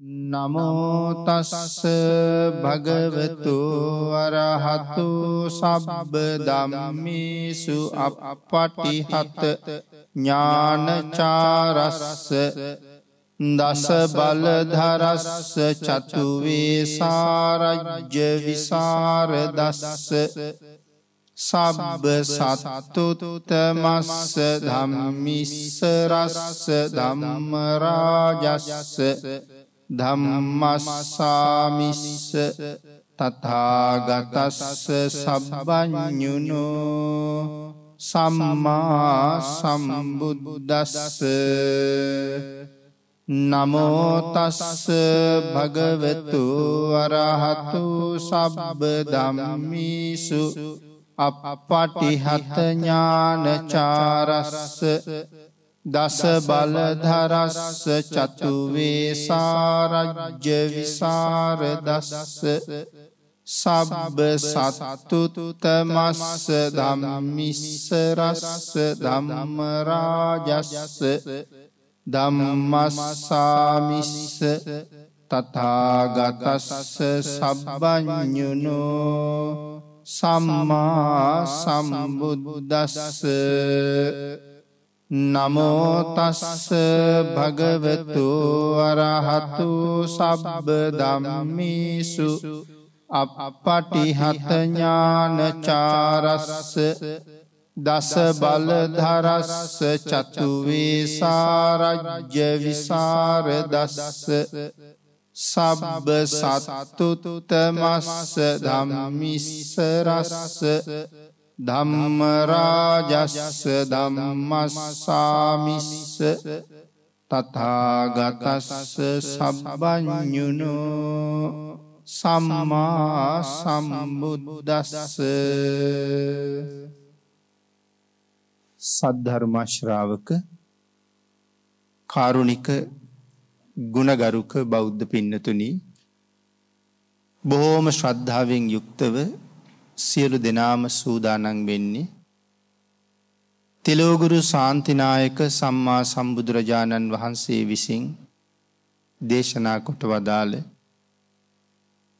නමෝතස්ස භගවතු වරහතු සබ්බ දම්මිසු අපපටිහත ඥානචාරස්ස දස බලධරස්ස චතුවේ සාරජ්‍ය විසාර දස්ස සබ්බ සත්තුතුතමස්ස ධම්මිස්සරස්ස ධම්මරාජස්ස ධම්මස්සාමිස්ස තථාගතස්ස සබ්බඥුනෝ සම්මා සම්බුද්දස්ස නමෝතස්ස භගවතු වරහතු සබ්බ ධම්මිසු අපපටිහතඥානචාරස්ස දස බලධරස්ස චතුවේ සාරජ්‍ය විසාර දස්ස සබ්බ සත්තුතුතමස්ස ධම්මිස්සරස්ස ධම්මරාජස්ස ධම්මස්සාමිස්ස තථාගතස්ස සබ්බඥුනෝ සම්මා සම්බුද්දස්ස නමෝතස්ස භගවතු වරහතු සබ්බ දම්මිසු අපපටිහතඥානචාරස්ස දස බලධරස්ස චතුවේ සාරජ්‍ය විසාර දස්ස සබ්බ සත්තුතුතමස්ස ධම්මිස්සරස්ස ධම්මරාජස්ස ධම්මස්සාමිස්ස තථාගතස්ස සබ්බඥුනෝ සම්මා සම්බුද්දස්ස සද්ධර්මශ්‍රාවක කාරුණික ගුණගරුක බෞද්ධ පින්නතුනි බොහෝම ශ්‍රද්ධාවෙන් යුක්තව සියලු දෙනාම සූදානන් වෙන්නේ. තෙලෝගුරු සාන්තිනායක සම්මා සම්බුදුරජාණන් වහන්සේ විසින් දේශනා කොට වදාළ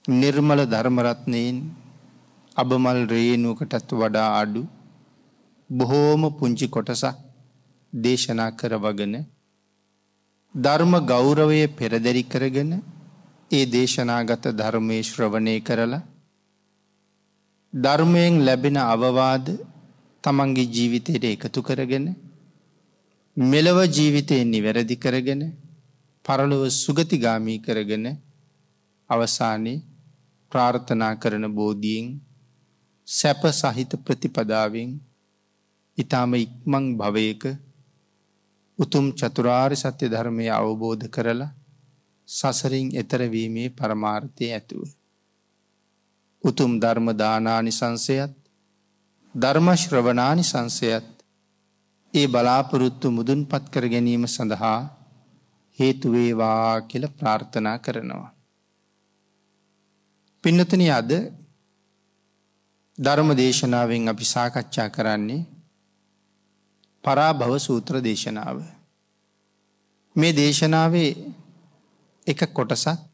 නිර්මල ධර්මරත්නයෙන් අබමල් රේනුවකටත් වඩා අඩු බොහෝම පුංචි කොටසක් දේශනා කරවගෙන ධර්ම ගෞරවය පෙරදැරි කරගෙන ඒ දේශනාගත ධර්මය ශ්‍රවණය කරලා ධර්මයෙන් ලැබෙන අවවාද තමන්ගේ ජීවිතයට එකතු කරගෙන මෙලව ජීවිතයෙන් නිවැරදි කරගෙන පරලොව සුගතිගාමී කරගෙන අවසානයේ ප්‍රාර්ථනා කරන බෝධියෙන් සැප සහිත ප්‍රතිපදාවෙන් ඉතාම ඉක්මං භවයක උතුම් චතුරාර් සත්‍ය ධර්මය අවබෝධ කරලා සසරින් එතරවීමේ පරමාර්ථය ඇතුව. උතුම් ධර්ම දානානි සංසයත් ධර්මශ්‍රවනානි සංසයත් ඒ බලාපොරොත්තු මුදුන් පත් කර ගැනීම සඳහා හේතුවේවා කියල ප්‍රාර්ථනා කරනවා. පින්නතන අද ධර්ම දේශනාවෙන් අපි සාකච්ඡා කරන්නේ පරාභව සූත්‍ර දේශනාව. මේ දේශනාවේ එක කොටසක්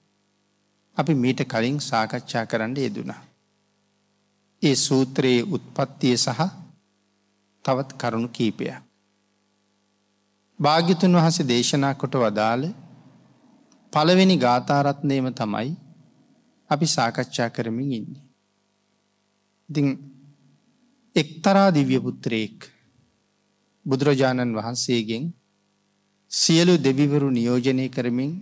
අපි මීට කලින් සාකච්ඡා කරන්න යෙදුනා. ඒ සූත්‍රයේ උත්පත්තිය සහ තවත් කරුණු කීපයක්. භාග්‍යතුන් වහස දේශනා කොට වදාළ පළවෙනි ගාථාරත්නයම තමයි අපි සාකච්ඡා කරමින් ඉන්නේ. ඉතින් එක්තරා දිව්‍යපුත්‍රයෙක් බුදුරජාණන් වහන්සේගෙන් සියලු දෙවිවරු නියෝජනය කරමින්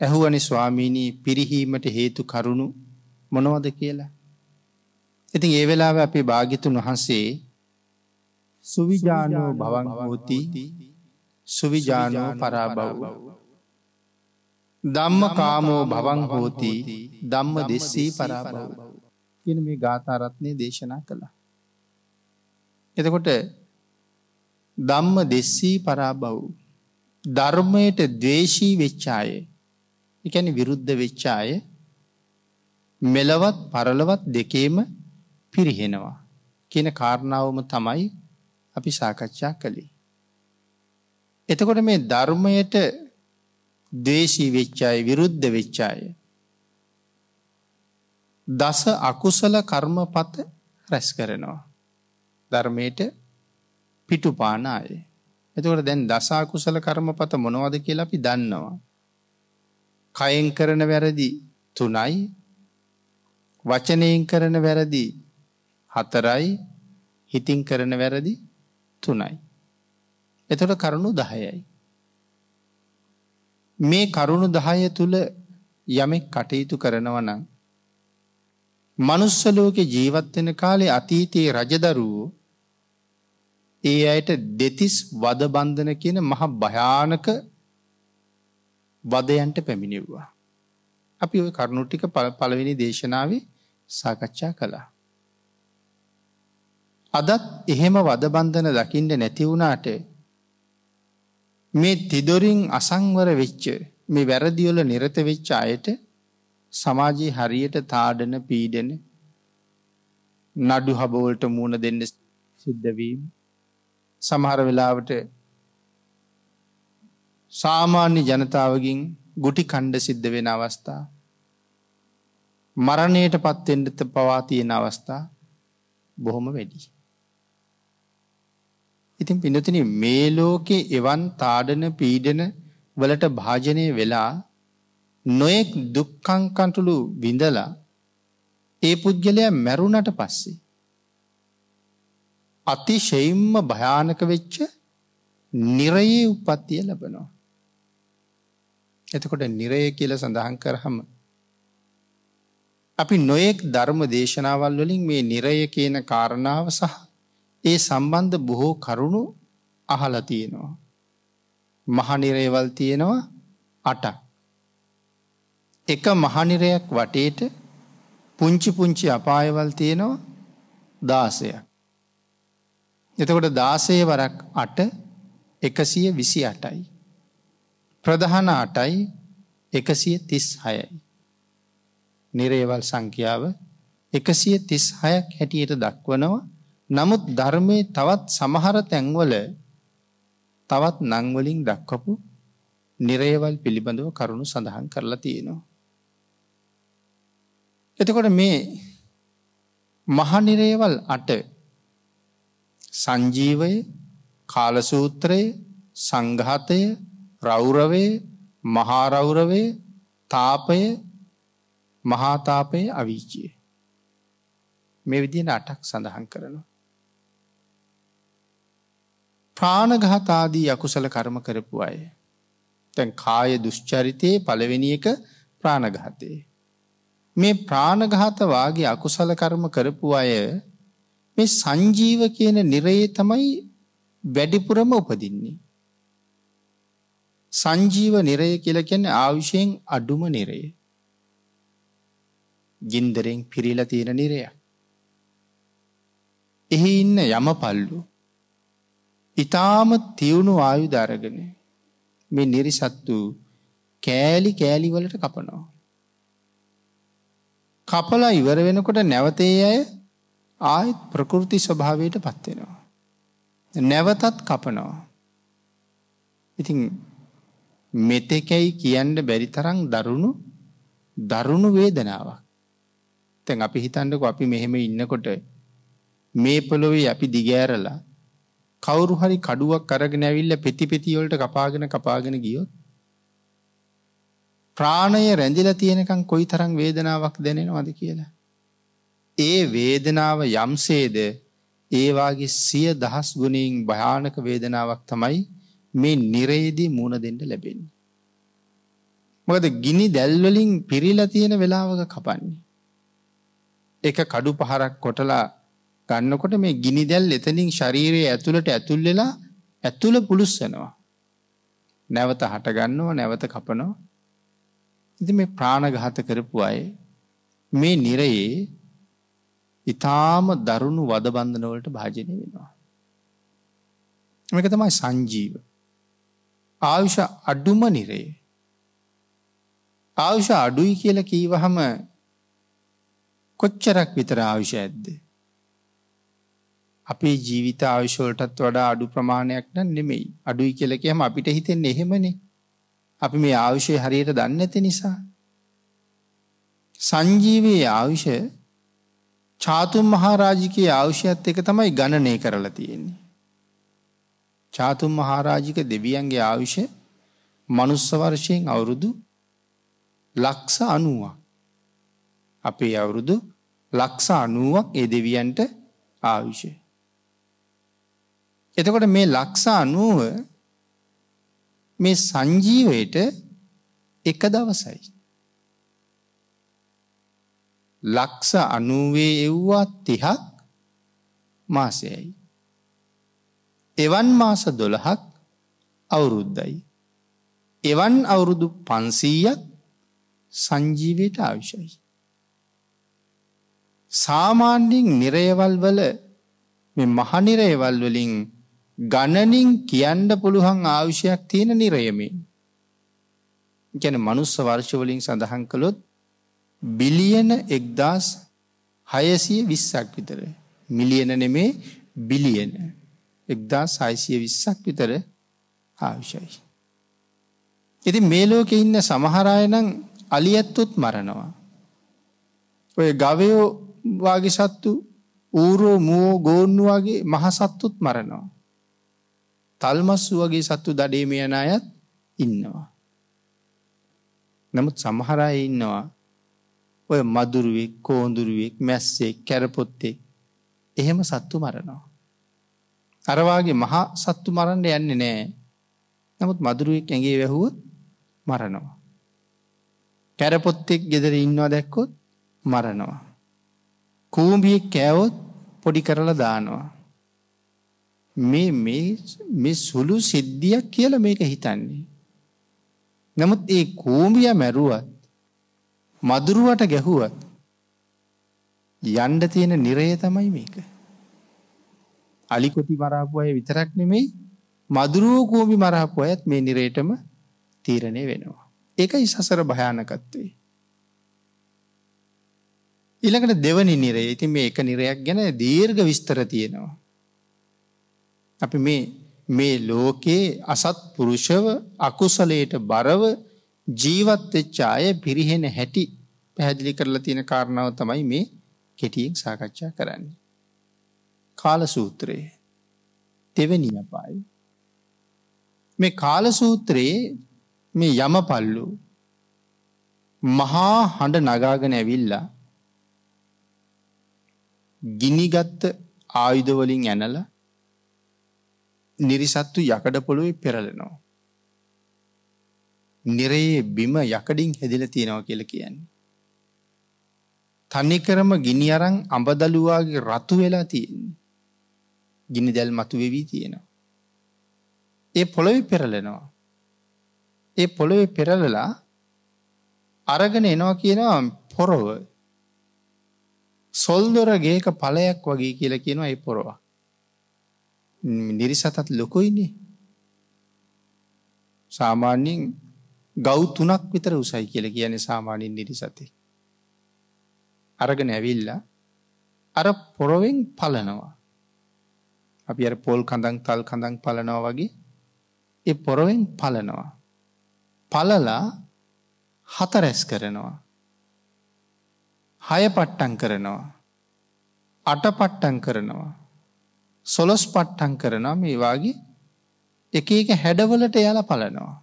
ඇහුවනි ස්වාමීණී පිරිහීමට හේතු කරුණු මොනවද කියලා. ඉතින් ඒ වෙලාව අපේ භාගිතුන් වහන්සේ සුවිජානෝ බවන් හෝති සුවිජානෝ පරාබව්. දම්ම කාමෝ බවන් හෝති දම්ම දෙස්සී පරාබව්. කියන මේ ගාථාරත්නය දේශනා කළා. එතකොට දම්ම දෙස්සී පරාබව්. ධර්මයට දවේශී වෙච්චායේ එකැන විරුද්ධ වෙච්චාය මෙලවත් පරලවත් දෙකේම පිරිහෙනවා කියන කාරණාවම තමයි අපි සාකච්ඡා කළේ. එතකොට මේ ධර්මයට දේශී වෙච්චාය විරුද්ධ වෙච්චාය. දස අකුසල කර්මපත රැස් කරනවා. ධර්මයට පිටුපානාය. එතකොට දැන් දසාකුසල කර්මපත මොනවද කියලා අපි දන්නවා. කයෙන් කරන වැරදි තුනයි වචනයෙන් කරන වැරදි හතරයි හිතින් කරන වැරදි තුනයි. එතොට කරුණු දහයයි. මේ කරුණු දහය තුළ යමෙක් කටයුතු කරනවනං. මනුස්සලෝක ජීවත්වෙන කාලේ අතීතයේ රජදරුවෝ ඒ අයට දෙතිස් වදබන්ධන කියන මහ භයානක වදයන්ට පැමිණිව්වා. අපි ඔය කරුණුට්ටික පළවෙනි දේශනාවේ සාකච්ඡා කළා. අදත් එහෙම වදබන්ධන දකිින්ට නැතිවුණාට මේ තිදොරින් අසංවර වෙච්ච මේ වැරදිියොල නිරත වෙච්ච අයට සමාජයේ හරියට තාඩන පීඩන නඩු හබෝල්ට මූුණ දෙන්න සිද්ධවීම සමහර වෙලාවට සාමාන්‍ය ජනතාවගින් ගුටි කණ්ඩ සිද්ධ වෙන අවස්ථා මරණයට පත්වෙන්ඩත පවාතියෙන අවස්ථා බොහොම වැඩි. ඉතින් පිනතින මේ ලෝකෙ එවන් තාඩන පීඩන වලට භාජනය වෙලා නොයෙක් දුක්කංකන්ටුළු විඳලා ඒ පුද්ගලය මැරුණට පස්සේ. අතිශයිම්ම භයානක වෙච්ච නිරයේ උපත්තිය ලබනවා. එතකොට නිරය කියල සඳහන් කරහම. අපි නොයෙක් ධර්ම දේශනාවල් වලින් මේ නිරය කියන කාරණාව සහ ඒ සම්බන්ධ බොහෝ කරුණු අහල තියෙනවා. මහනිරේවල් තියෙනවා අටක්. එක මහනිරයක් වටේට පුංචි පුංචි අපායවල් තියෙනවා දාසයක්. එතකොට දාසය වරක් අට එකසිය විසි අටයි. ප්‍රධාන අටයි එකසිය තිස් හයයි. නිරේවල් සංඛ්‍යාව එකසිය තිස් හයක් හැටියට දක්වනවා නමුත් ධර්මය තවත් සමහර තැන්වල තවත් නංවලින් දක්වපු නිරේවල් පිළිබඳව කරුණු සඳහන් කරලා තියෙනවා. එතකොට මේ මහනිරේවල් අට සංජීවය කාලසූත්‍රය සංඝාතය රෞරවේ මහාරෞරවේ තාපය මහාතාපය අවිචිය මේ විදින අටක් සඳහන් කරනවා. ප්‍රාණඝාතාදී අකුසල කර්ම කරපු අය. තැන් කාය දුෂ්චරිතයේ පළවෙනි එක ප්‍රාණඝාතයේ. මේ ප්‍රාණඝාතවාගේ අකුසල කර්ම කරපු අය මේ සංජීව කියන නිරයේ තමයි වැඩිපුරම උපදින්නේ. සංජීව නිරය කියල කියන්නේ ආවිෂයෙන් අඩුම නිරය. ගින්දරෙන් පිරිල තියෙන නිරය. එහි ඉන්න යම පල්ලු. ඉතාම තිවුණු ආයු දරගෙන මේ නිරිසත්තු කෑලි කෑලිවලට කපනවා. කපලා ඉවර වෙනකොට නැවතේ අය ආයත් ප්‍රකෘති ස්වභාවයට පත්වෙනවා. නැවතත් කපනවා. ඉතින් මෙතෙකැයි කියන්න බැරි තරං දරුණු දරුණු වේදනාවක්. තැන් අපි හිතන්නක අපි මෙහෙම ඉන්නකොට මේ පොළොවේ අපි දිගෑරලා කවුරු හරි කඩුවක් කරගෙන ඇවිල්ල පෙති පෙතිවලට කපාගෙන කපාගෙන ගියොත් ප්‍රාණය රැඳිල තියෙනකං කොයි තරං වේදනාවක් දැනෙනවද කියලා. ඒ වේදනාව යම්සේද ඒවාගේ සිය දහස් ගුණින් භයානක වේදනාවක් තමයි මේ නිරේදී මුණ දෙන්න ලැබෙන්නේ. මොකද ගිනි දැල්වලින් පිරිලා තියෙන වෙලාවක කපන්නේ. එක කඩු පහරක් කොටලා ගන්නකොට මේ ගිනි දැල් එතනින් ශරීරයේ ඇතුළට ඇතුල් වෙලා ඇතුළ පුළුස්සනවා. නැවත හටගන්නවා නැවත කපනවා. ඉති මේ ප්‍රාණඝාත කරපු අය මේ නිරයේ ඉතාම දරුණු වදබන්ධනවලට භාජනය වෙනවා. මේක තමයි සංජීව. ආයුෂ අඩුම නිරේ. ආයුෂ අඩුයි කියල කීවහම කොච්චරක් විතර ආවිෂ ඇද්ද. අපේ ජීවිත ආවිශෝලටත් වඩා අඩු ප්‍රමාණයක් නම් නෙමෙයි අඩුයි කියලකෙම අපිට හිතෙන් එහෙමනේ අපි මේ ආවිෂය හරියට දන්න ඇති නිසා. සංජීවයේ ආවිෂ චාතුම් මහාරාජිකයේ ආවුෂයත් එක තමයි ගණනය කරලා තියෙන්නේ. චාතුම් මහාරාජික දෙවියන්ගේ ආවිෂ මනුස්ස වර්ෂයෙන් අවුරුදු ලක්ෂ අනුවක්. අපේ අවුරුදු ලක්ෂ අනුවක් ඒ දෙවියන්ට ආවිෂය. එතකොට මේ ලක්ෂ අනුව මේ සංජීවයට එක දවසයි. ලක්ෂ අනුවේ එව්වා තිහක් මාසයයි. එවන් මාස දොළහක් අවුරුද්දයි. එවන් අවුරුදු පන්සීයක් සංජීවයට ආවිශයි. සාමාන්‍යින් නිරයවල් වල මහනිරයවල් වලින් ගණනින් කියන්න පුළුවන් ආවිෂයක් තියෙන නිරයමේ. ගැන මනුස්ස වර්ෂවලින් සඳහන් කළොත් බිලියන එක්දස් හයසිය විස්සක් විතර. මිලියන නෙමේ බිලියන එක්දා සයිසිය විස්සක් විතර ආවිෂයි. ඉති මේ ලෝකෙ ඉන්න සමහරායනං අලි ඇත්තුත් මරනවා. ඔය ගවයෝ වාගේ සත්තු ඌරෝ මුවෝ ගෝන්නු වගේ මහසත්තුත් මරනවා. තල්මස්සු වගේ සත්තු දඩේම යන අයත් ඉන්නවා. නමුත් සමහරය ඉන්නවා ඔය මදුරුවෙක් කෝඳුරුවෙක් මැස්සෙක් කැරපොත්තෙක් එහෙම සත්තු මරනවා. අරවාගේ මහා සත්තු මරන්න යන්නේ නෑ. නමුත් මදුරුවෙක් ඇගේ වැැහුවොත් මරනවා. කැරපොත්තෙක් ගෙදර ඉන්නවා දැක්කොත් මරනවා. කූම්බියෙක් කෑවොත් පොඩි කරලා දානවා. මේ සුළු සිද්ධියක් කියල මේක හිතන්නේ. නමුත් ඒ කූම්බිය මැරුවත් මදුරුවට ගැහුවත් යන්ඩ තියෙන නිරය තමයි මේක. අලිකොටි මරාපු අය විතරක් නෙමෙයි මදුරුවෝ කෝමි මරාපු අයත් මේ නිරේටම තීරණය වෙනවා. ඒකයි සසර භයානකත්වේ. ඉළඟට දෙවනි නිරේ ඉති මේ එක නිරයක් ගැන දීර්ඝ විස්තර තියෙනවා. අපි මේ ලෝකයේ අසත් පුරුෂව අකුසලයට බරව ජීවත්වෙච්චාය පිරිහෙන හැටි පැහැදිලි කරලා තියෙන කාරණාව තමයි මේ කෙටියෙන් සාකච්ඡා කරන්නේ. කාලසූත්‍රයේ තෙවැනි අපායි. මේ කාලසූත්‍රයේ මේ යම පල්ලු මහා හඬ නගාගෙන ඇවිල්ලා ගිනිගත්ත ආයුධවලින් ඇනල නිරිසත්තු යකඩ පොළොවේ පෙරලනවා. නිරයේ බිම යකඩින් හෙදිල තියෙනවා කියල කියන්නේ. තනිකරම ගිනි අරං අඹදලුවාගේ රතු වෙලා තියෙන්නේ. ගිනි දැල් මතු වෙවී තියෙනවා. ඒ පොළොවෙ පෙරලෙනවා. ඒ පොළොවෙ පෙරලලා අරගෙන එනවා කියනවා පොරොව සොල්දොර ගේක පලයක් වගේ කියල කියනවා ඒ පොරවා. නිරිසතත් ලොකොයිනේ සාමාන්‍යින් ගෞ තුනක් විතර උසයි කියල කියන සාමාන්‍යින් නිරිසතේ. අරගෙන ඇවිල්ලා අර පොරොවෙන් පලනවා. අපි අර පොල් කඳන් තල් කඳන් පලනවා වගේ ඒ පොරොවෙන් පලනවා. පලලා හතරැස් කරනවා. හය පට්ටන් කරනවා. අට පට්ටන් කරනවා. සොලොස් පට්ටන් කරනවා මේ වගේ එක එක හැඩවලට යාල පලනවා.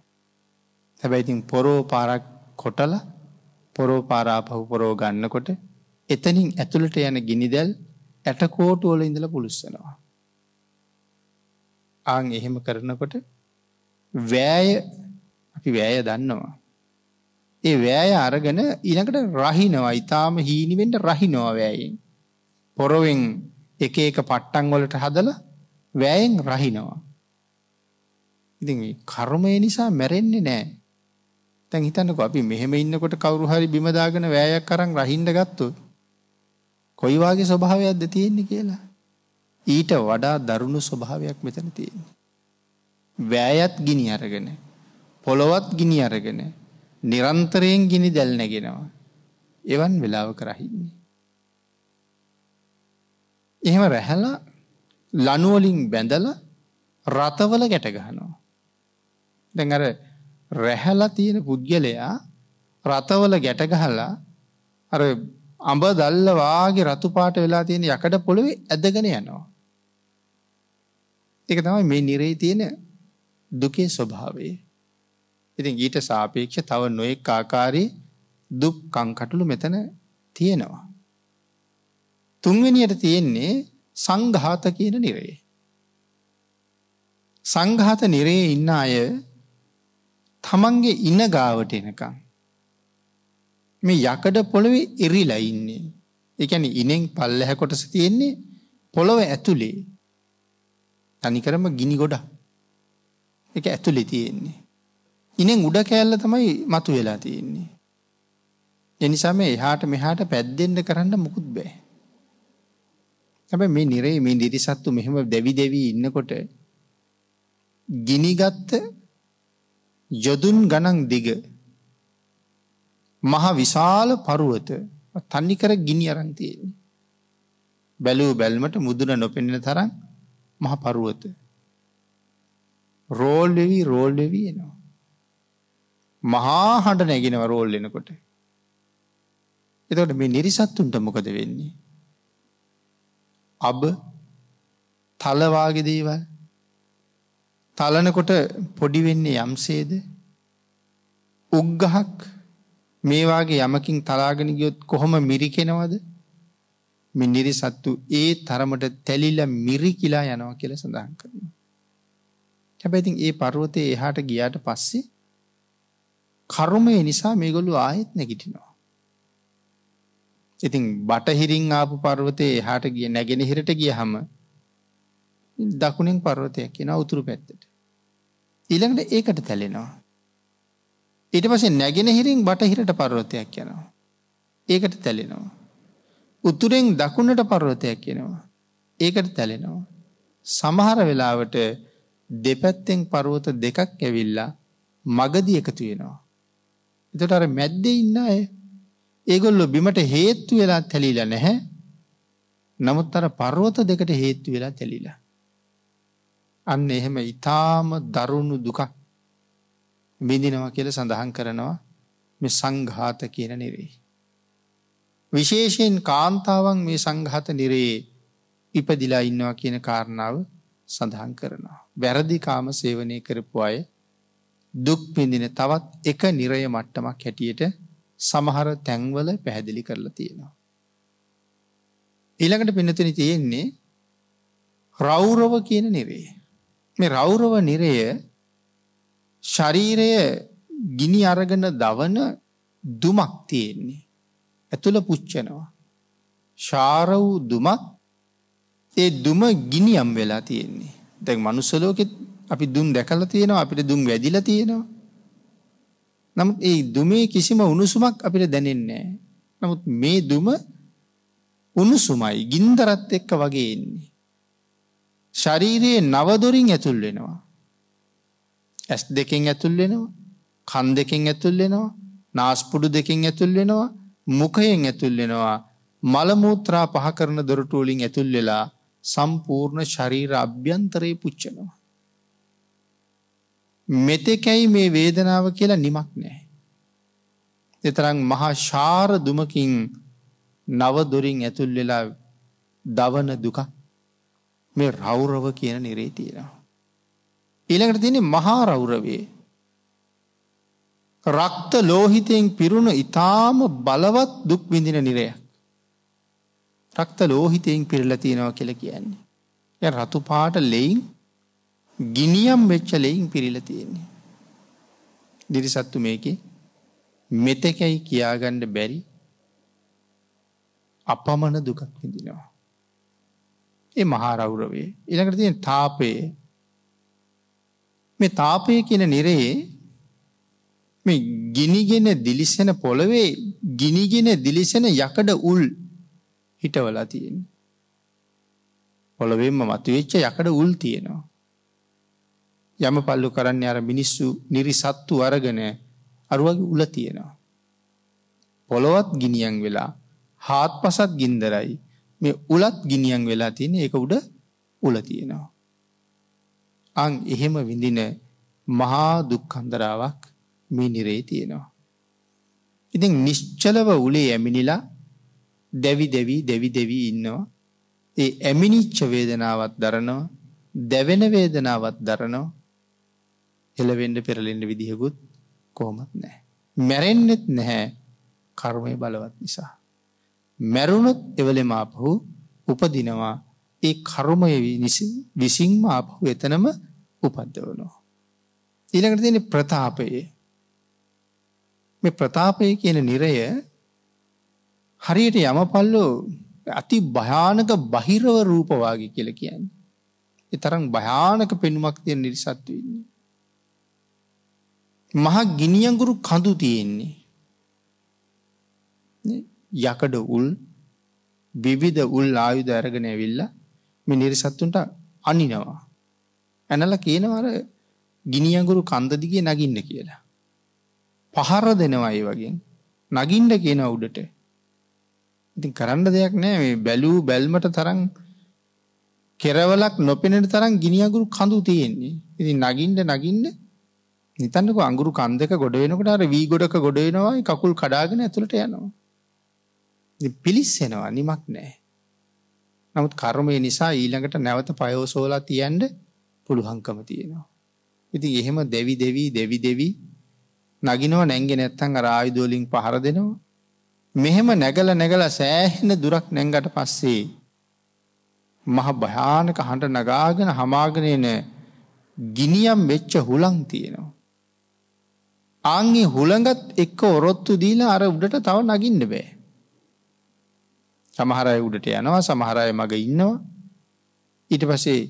හැබැයිතින් පොරෝ පාරක් කොටල පොරෝ පාරාපහු පොරෝ ගන්නකොට එතනින් ඇතුළට යන ගිනිදැල් ඇටකෝටුවල ඉඳල පුළුස්සනවා. ආං එහෙම කරනකොට වෑය අපි වෑය දන්නවා. ඒ වෑය අරගෙන ඉනකට රහිනවා ඉතාම හීනිවෙන්ට රහිනවා වෑයෙන්. පොරොවෙන් එක එක පට්ටංගොලට හදල වෑයෙන් රහිනවා. ඉති කර්මය නිසා මැරෙන්නේ නෑ තැන් හිතන්නක අපි මෙහෙම ඉන්නකොට කවරු හරි බිමදාගෙන වෑයක් කරන්න රහින්ඩ ගත්තු. කොයිවාගේ ස්වභාවයක්ද තියෙන්නේ කියලා. ඊට වඩා දරුණු ස්වභාවයක් මෙතන තියෙන්නේ. වෑයත් ගිනි අරගෙන. පොළොවත් ගිනි අරගෙන. නිරන්තරයෙන් ගිනි දැල්නැගෙනවා. එවන් වෙලාව කරහින්නේ. එහෙම රැහැලා ලනුවලින් බැඳල රතවල ගැටගහනවා. දැන් අර රැහැලා තියෙන පුද්ගලයා රතවල ගැටගහලා අර අඹ දල්ල වාගේ රතු පාට වෙලා තියෙන යකඩ පොළොවේ ඇදගෙන යනවා. එක තමයි මේ නිරේ තියෙන දුකේ ස්වභාවේ. ඉතින් ඊට සාපේක්ෂ තව නොයෙක් ආකාරයේ දුක් කංකටුළු මෙතන තියෙනවා. තුන්වෙනියට තියෙන්නේ සංඝාත කියන නිරේ. සංඝාත නිරේ ඉන්න අය තමන්ගේ ඉන්න ගාවට එනකං. මේ යකඩ පොළොවේ එරිලා ඉන්නේ. එකැන ඉනෙන් පල්ලැහැ කොටස තියෙන්නේ පොළොව ඇතුළේ තනිකරම ගිනි ගොඩ එක ඇතුළෙ තියෙන්නේ. ඉනෙන් උඩ කෑල්ල තමයි මතු වෙලා තියෙන්නේ. එනිසාම එහාට මෙහාට පැද්දෙන්ට කරන්න මුකුත් බෑ. හැබ මේ නිරේ මේ දිරිසත්තු මෙහෙම දැවි දෙවී ඉන්නකොට ගිනිගත්ත යොදුන් ගණන් දිග මහා විශාල පරුවත තන්නිකර ගිනි අරන්තියෙන්. බැලූ බැල්මට මුදුන නොපෙනෙන තරම් මහ පරුවත. රෝල්වෙවී රෝල්වෙවී එනවා. මහා හඬ නැගෙනව රෝල් එනකොට. එතකට මේ නිරිසත්තුන්ට මොකද වෙන්නේ. අබ තලවාගෙ දේවල් තලනකොට පොඩි වෙන්නේ යම්සේද උග්ගහක් මේවාගේ යමකින් තලාගෙන ගියොත් කොහොම මිරිකෙනවද මෙ නිරිසත්තු ඒ තරමට තැලිල මිරි කිලා යනවා කියල සඳහන් කරනවා. හැබැතින් ඒ පරුවතය එහාට ගියාට පස්සේ කරුමය නිසා මේගොල්ලු ආයෙත් නැගිටිනවා. ඉතින් බටහිරින් ආපු පර්වතය එහාට ගිය නැගෙන හිරට ගිය හම දකුණෙන් පර්වතයක් කියෙන උතුරු පැත්තට. ඊළඟට ඒකට තැලෙනවා. ඊට පසේ නැගෙන හිරින් බටහිරට පර්වතයක් යනවා. ඒකට තැලෙනවා. උතුරෙන් දකුණට පර්වතයක් කියෙනවා. ඒකට තැලෙනවා. සමහර වෙලාවට දෙපැත්තෙන් පරුවත දෙකක් ඇවිල්ලා මගදි එකතු වෙනවා. එතට අර මැද්ද ඉන්න අය ඒගොල්ලො බිමට හේත්තු වෙලා තැලිල නැහැ නමුත් අර පර්වත දෙකට හේත්තු වෙලා තැලිලා. අන්න එහෙම ඉතාම දරුණු දුකක් බිඳිනවා කියල සඳහන් කරනවා මෙ සංඝාත කියන නිරේ. විශේෂයෙන් කාන්තාවන් මේ සංඝාත නිරේ ඉපදිලා ඉන්නවා කියන කාරණාව සඳහන් කරනවා. වැරදි කාම සේවනය කරපු අය දුක් පිඳින තවත් එක නිරය මට්ටමක් හැටියට සමහර තැන්වල පැහැදිලි කරලා තියෙනවා. ඊළඟට පිනතුනි තියෙන්නේ රෞරව කියන නිරේ. මේ රෞරව නිරය ශරීරය ගිනි අරගෙන දවන දුමක් තියෙන්නේ. ඇතුළ පුච්චනවා. ශාර වූ දුමක් ඒ දුම ගිනියම් වෙලා තියෙන්නේ. දැන් මනුස්සලෝකෙත් අපි දුම් දැකල තියෙනවා අපිට දුම් වැදිල තියෙනවා. නමුත් ඒ දුමේ කිසිම උණුසුමක් අපිට දැනෙන්නේ. නමුත් මේ දුම උණුසුමයි ගින්දරත් එක්ක වගේ එන්නේ. ශරීරයේ නවදොරින් ඇතුල් වෙනවා. ඇස් දෙකෙන් ඇතුල් වෙනවා කන් දෙකෙන් ඇතුල් වෙනවා නාස්පුඩු දෙකින් ඇතුල් වෙනවා මුකයෙන් ඇතුල් වෙනවා මළමූත්‍රා පහ කරන දොරටුවලින් ඇතුල් වෙලා සම්පූර්ණ ශරීර අභ්‍යන්තරයේ පුච්චනවා. මෙතෙකැයි මේ වේදනාව කියලා නිමක් නෑ. එතරං මහා ශාර දුමකින් නවදොරින් ඇතුල් වෙලා දවන දුක මේ රෞරව කියන නිරේ තියෙනවා. ඊළඟට තියෙන මහා රෞරවේ රක්ත ලෝහිතයෙන් පිරුණු ඉතාම බලවත් දුක් විඳින නිරයක්. රක්ත ලෝහිතයෙන් පිරල තියෙනවා කියල කියන්නේ. ය රතු පාට ලෙයින් ගිනියම් වෙච්ච ලෙයින් පිරිල තියෙන්නේ. දිරිසත්තු මේක මෙතකැයි කියාගණ්ඩ බැරි අපමණ දුකක් විඳිනවා. ඒ මහාරවුරවේ ඉළඟට තියෙන තාපයේ මේ තාපය කියන නිරයේ මේ ගිනිගෙන දිලිසෙන පොළවේ ගිනිගෙන දිලිසෙන යකඩ උල් හිටවලා තියෙන. පොළොවෙන්ම මතුවෙච්ච යකඩ උල් තියෙනවා. යම පල්ලු කරන්න අර මිනිස්සු නිරිසත්තු අරගෙන අරුවගේ උල තියෙනවා. පොළොවත් ගිනියන් වෙලා හාත් පසත් ගින්දරයි මේ උලත් ගිනියන් වෙලා තියෙන එක උඩ උල තියෙනවා. අං එහෙම විඳින මහා දුක්කන්දරාවක් මේ නිරේ තියෙනවා. ඉතින් නිශ්චලව උලේ ඇමිනිලා දැවි දෙවී දෙවි දෙවී ඉන්නවා. ඒ ඇමිනිච්ච වේදනාවත් දරනවා දැවෙන වේදනාවත් දරනවා එලවෙන්ඩ පෙරලෙන්ඩ විදිහකුත් කෝමත් නෑ. මැරෙන්නෙත් නැහැ කර්මය බලවත් නිසා. මැරුණොත් එවලෙම අපහු උපදිනවා ඒ කරුමය විසින්ම අපහු එතනම උපද්දවනවා. ඊළඟට තියෙන ප්‍රතාපයේ මේ ප්‍රතාපය කියන නිරය හරියට යමපල්ලෝ අති භයානක බහිරව රූපවාගේ කියල කියන්නේ. එ තරම් භයානක පෙනුමක් තියෙන නිරිසත්තු ඉන්නේ. මහා ගිනියංගුරු කඳු තියෙන්නේ. යකඩ උල් විවිධ උල් ආයුධ අරගෙන ඇවිල්ල මෙ නිරිසත්තුන්ට අනිනවා. ඇනල කියනවර ගිනියංගුරු කන්දදිගේ නගින්න කියලා. පහර දෙනවයි වගේ. නගින්ඩ කියන උඩට. ඉතින් කරන්න දෙයක් නෑ. මේ බැලූ බැල්මට තරම් කෙරවලක් නොපෙනෙන තරම් ගිනියගුරු කඳු තියෙන්නේ. ඉතින් නගින්ඩ නගින්ඩ නිතන්නක අංගුරු කන්දක ගොඩ වෙනකට අර වී ගොඩක ගොඩ වෙනවා කකුල් කඩාගෙන ඇතුළට යනවා. පිලිස්සෙනවා නිමක් නෑ. නමුත් කර්මය නිසා ඊළඟට නැවත පයෝසෝලා තියන්ඩ පුළුහංකම තියෙනවා ඉතින් එහෙම දෙවි දෙවී දෙවි දෙවී නගිනව නැංගෙ නැත්තං රායුදෝලින් පහර දෙනවා. මෙහෙම නැගල නැගල සෑහෙන දුරක් නැංගට පස්සේ මහ භයානක හඬ නගාගෙන හමාගෙනන ගිනියම් වෙච්ච හුලං තියෙනවා. ආංගේ හුළඟත් එක්ක ඔරොත්තු දීලා අර උඩට තව නගින්න බෑ. සමහරය උඩට යනවා සමහරය මග ඉන්නවා ඊට පසේ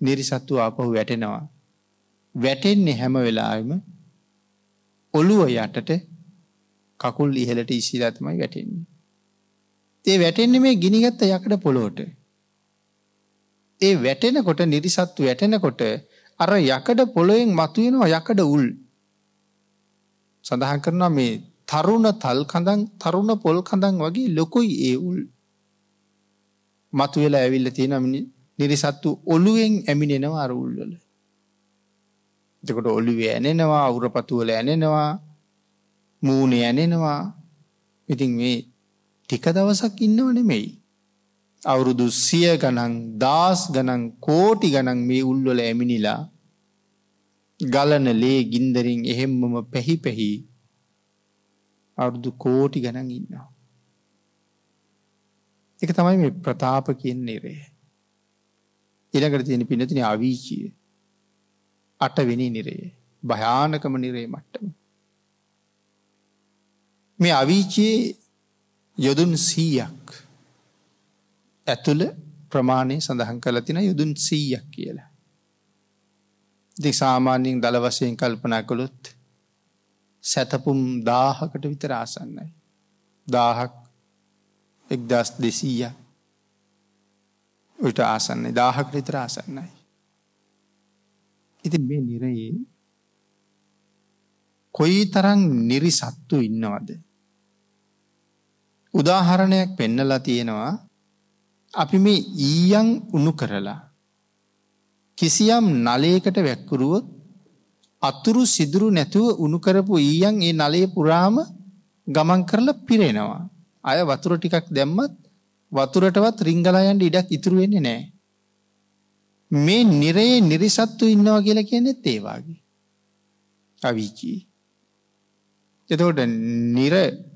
නිරිසත්තු ආපහු වැටෙනවා. වැටෙන්නේ හැම වෙලාම ඔළුව යටට කකුල් ඉහලට ඉසිලාතමයි වැටෙන්නේ. ඒ වැටෙන්නේ මේ ගිනිගත්ත යකඩ පොළොවට. ඒ වැටෙනකොට නිරිසත්තු වැටෙනකොට අර යකඩ පොළොයෙන් මතුවෙනවා යකඩ උල්. සඳහන් කරනවා මේ තරුණ තල් කඳන් තරුණ පොල් කඳන් වගේ ලොකුයි ඒ උල්. මතුවෙලා ඇවිල්ල තියෙන නිරිසත්තු ඔළුවෙන් ඇමිනෙනවා අර උල්වල. එතකොට ඔලිවේ ඇනෙනවා අවුරපතුවල ඇනෙනවා මූුණේ ඇනෙනවා ඉතින් මේ ටික දවසක් ඉන්නව නෙමෙයි. අවුරුදු සිය ගනන් දස් ගනන් කෝටි ගනන් මේ උල්වල ඇමිනිලා ගලන ලේ ගින්දරින් එහෙම්මම පැහි පැහි අවුරුදු කෝටි ගනන් ඉන්නවා. එක තමයි මේ ප්‍රතාප කියන නිරේ. ඊළඟට තියෙන පින්නතින අවීචිය. අටවෙනි නිරය. භයානකම නිරේ මට්ටම. මේ අවීචයේ යොදුන් 100ක් ඇතුළ ප්‍රමාණය සඳහන් කරලා තින යොදුන් 100ක් කියලා. ඉතින් සාමාන්‍යයෙන් දල වශයෙන් කල්පනා කළොත් සතපුම් 1000කට විතර ආසන්නයි. 1000ක් 1200ක් උට ආසන්නයි දාහකට විතර ආසන්නයි. ඉතින් මේ නිරයේ කොයි තරම් නිරිසත්තු ඉන්නවද? උදාහරණයක් පෙන්නලා තියෙනවා අපි මේ ඊයන් උණු කරලා කිසියම් නලයකට වැක්කුරුවොත් අතුරු සිදුරු නැතුව උණු කරපු ඊයන් ඒ නලයේ පුරාම ගමන් කරලා පිරෙනවා. අය වතුර ටිකක් දැම්මත් වතුරටවත් රිංගලායන්ට ඉඩක් ඉතුරුවෙන්නේ නෑ. මේ නිරයේ නිරිසත්තු ඉන්නවා කියලා කියන්නෙත් ඒවාගේ. අවිචී. එතකොට නිර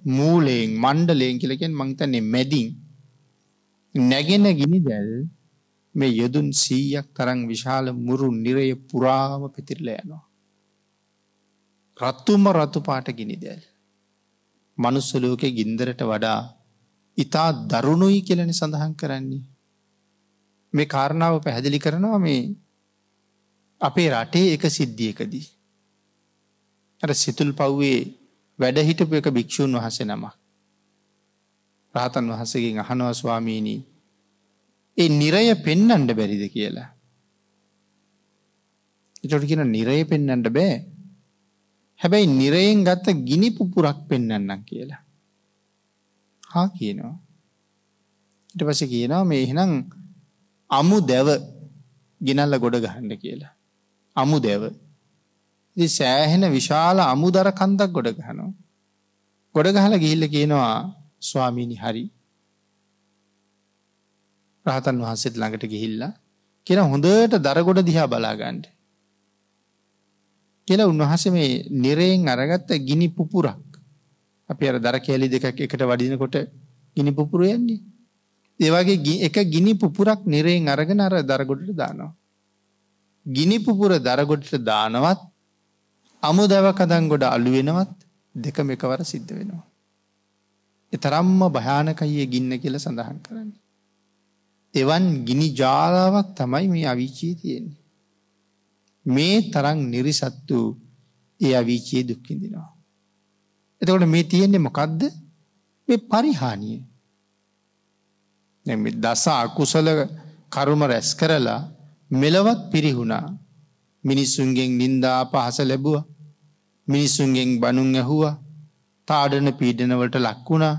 මූලයෙන් මණ්ඩලයෙන් කියලකෙන් මංතන්නේ මැදින් නැගෙන ගිනි දැල් මේ යොදුන් සීයක් තරං විශාල මුරු නිරය පුරාම පැතිරල යනවා. රත්තුම රතු පාට ගිනි දැල්. මනුස්සලෝක ගින්දරට වඩා ඉතා දරුණුයි කියලන සඳහන් කරන්නේ. මේ කාරණාව පැහැදිලි කරනවා මේ අපේ රටේ එක සිද්ධියකදී. අර සිතුල් පව්වේ වැඩහිටපු එක භික්‍ෂූන් වහස නම. රාතන් වහසකින් අහනවා ස්වාමීණී. ඒ නිරය පෙන්නන්ඩ බැරිද කියලා. එචොට කියන නිරය පෙන්නන්ට බෑ. හැබැයි නිරයෙන් ගත්ත ගිනි පුපුරක් පෙන්නන්නම් කියලා. හා කියනවා. ඉට පස කියනවා මේ එහෙනම් අමු දැව ගෙනල්ල ගොඩ ගහන්න කියලා. අමු දැව ඉති සෑහෙන විශාල අමුදර කන්දක් ගොඩ ගහනවා. ගොඩ ගහල ගිහිල්ල කියනවා ස්වාමීණි හරි රහතන් වහන්සේත් ළඟට ගිහිල්ලා කියෙන හොඳට දරගොඩ දිහා බලාගන්ඩ. කියලා උන්වහස මේ නිරයෙන් අරගත්ත ගිනි පුපුරක් අපි අර දර කෑලි දෙකක් එකට වඩිනකොට ගිනි පුපුරු යන්නේ. ඒවගේ එක ගිනි පුපුරක් නිරයෙන් අරගෙන අර දරගොඩට දානවා. ගිනි පුපුර දරගොඩට දානවත් අමු දැව කදන් ගොඩ අලුවෙනවත් දෙකම එකවර සිද්ධ වෙනවා. එතරම්ම භයානකයේ ගින්න කියල සඳහන් කරන්න. එවන් ගිනි ජාලාවක් තමයි මේ අවිචී තියෙන්නේ. මේ තරං නිරිසත්තු ඒ අවිචයේ දුක්කිදිනවා. එතකොට මේ තියෙන්නේ මොකක්ද මේ පරිහානිය. දස අකුසල කරුම රැස් කරලා මෙලවත් පිරිහුණා. මිනිස්සුන්ගෙන් නින්දා පහස ලැබුව. මිනිස්සුන්ගෙන් බනුන් ඇහුවා. තාඩන පීඩනවලට ලක්වුණා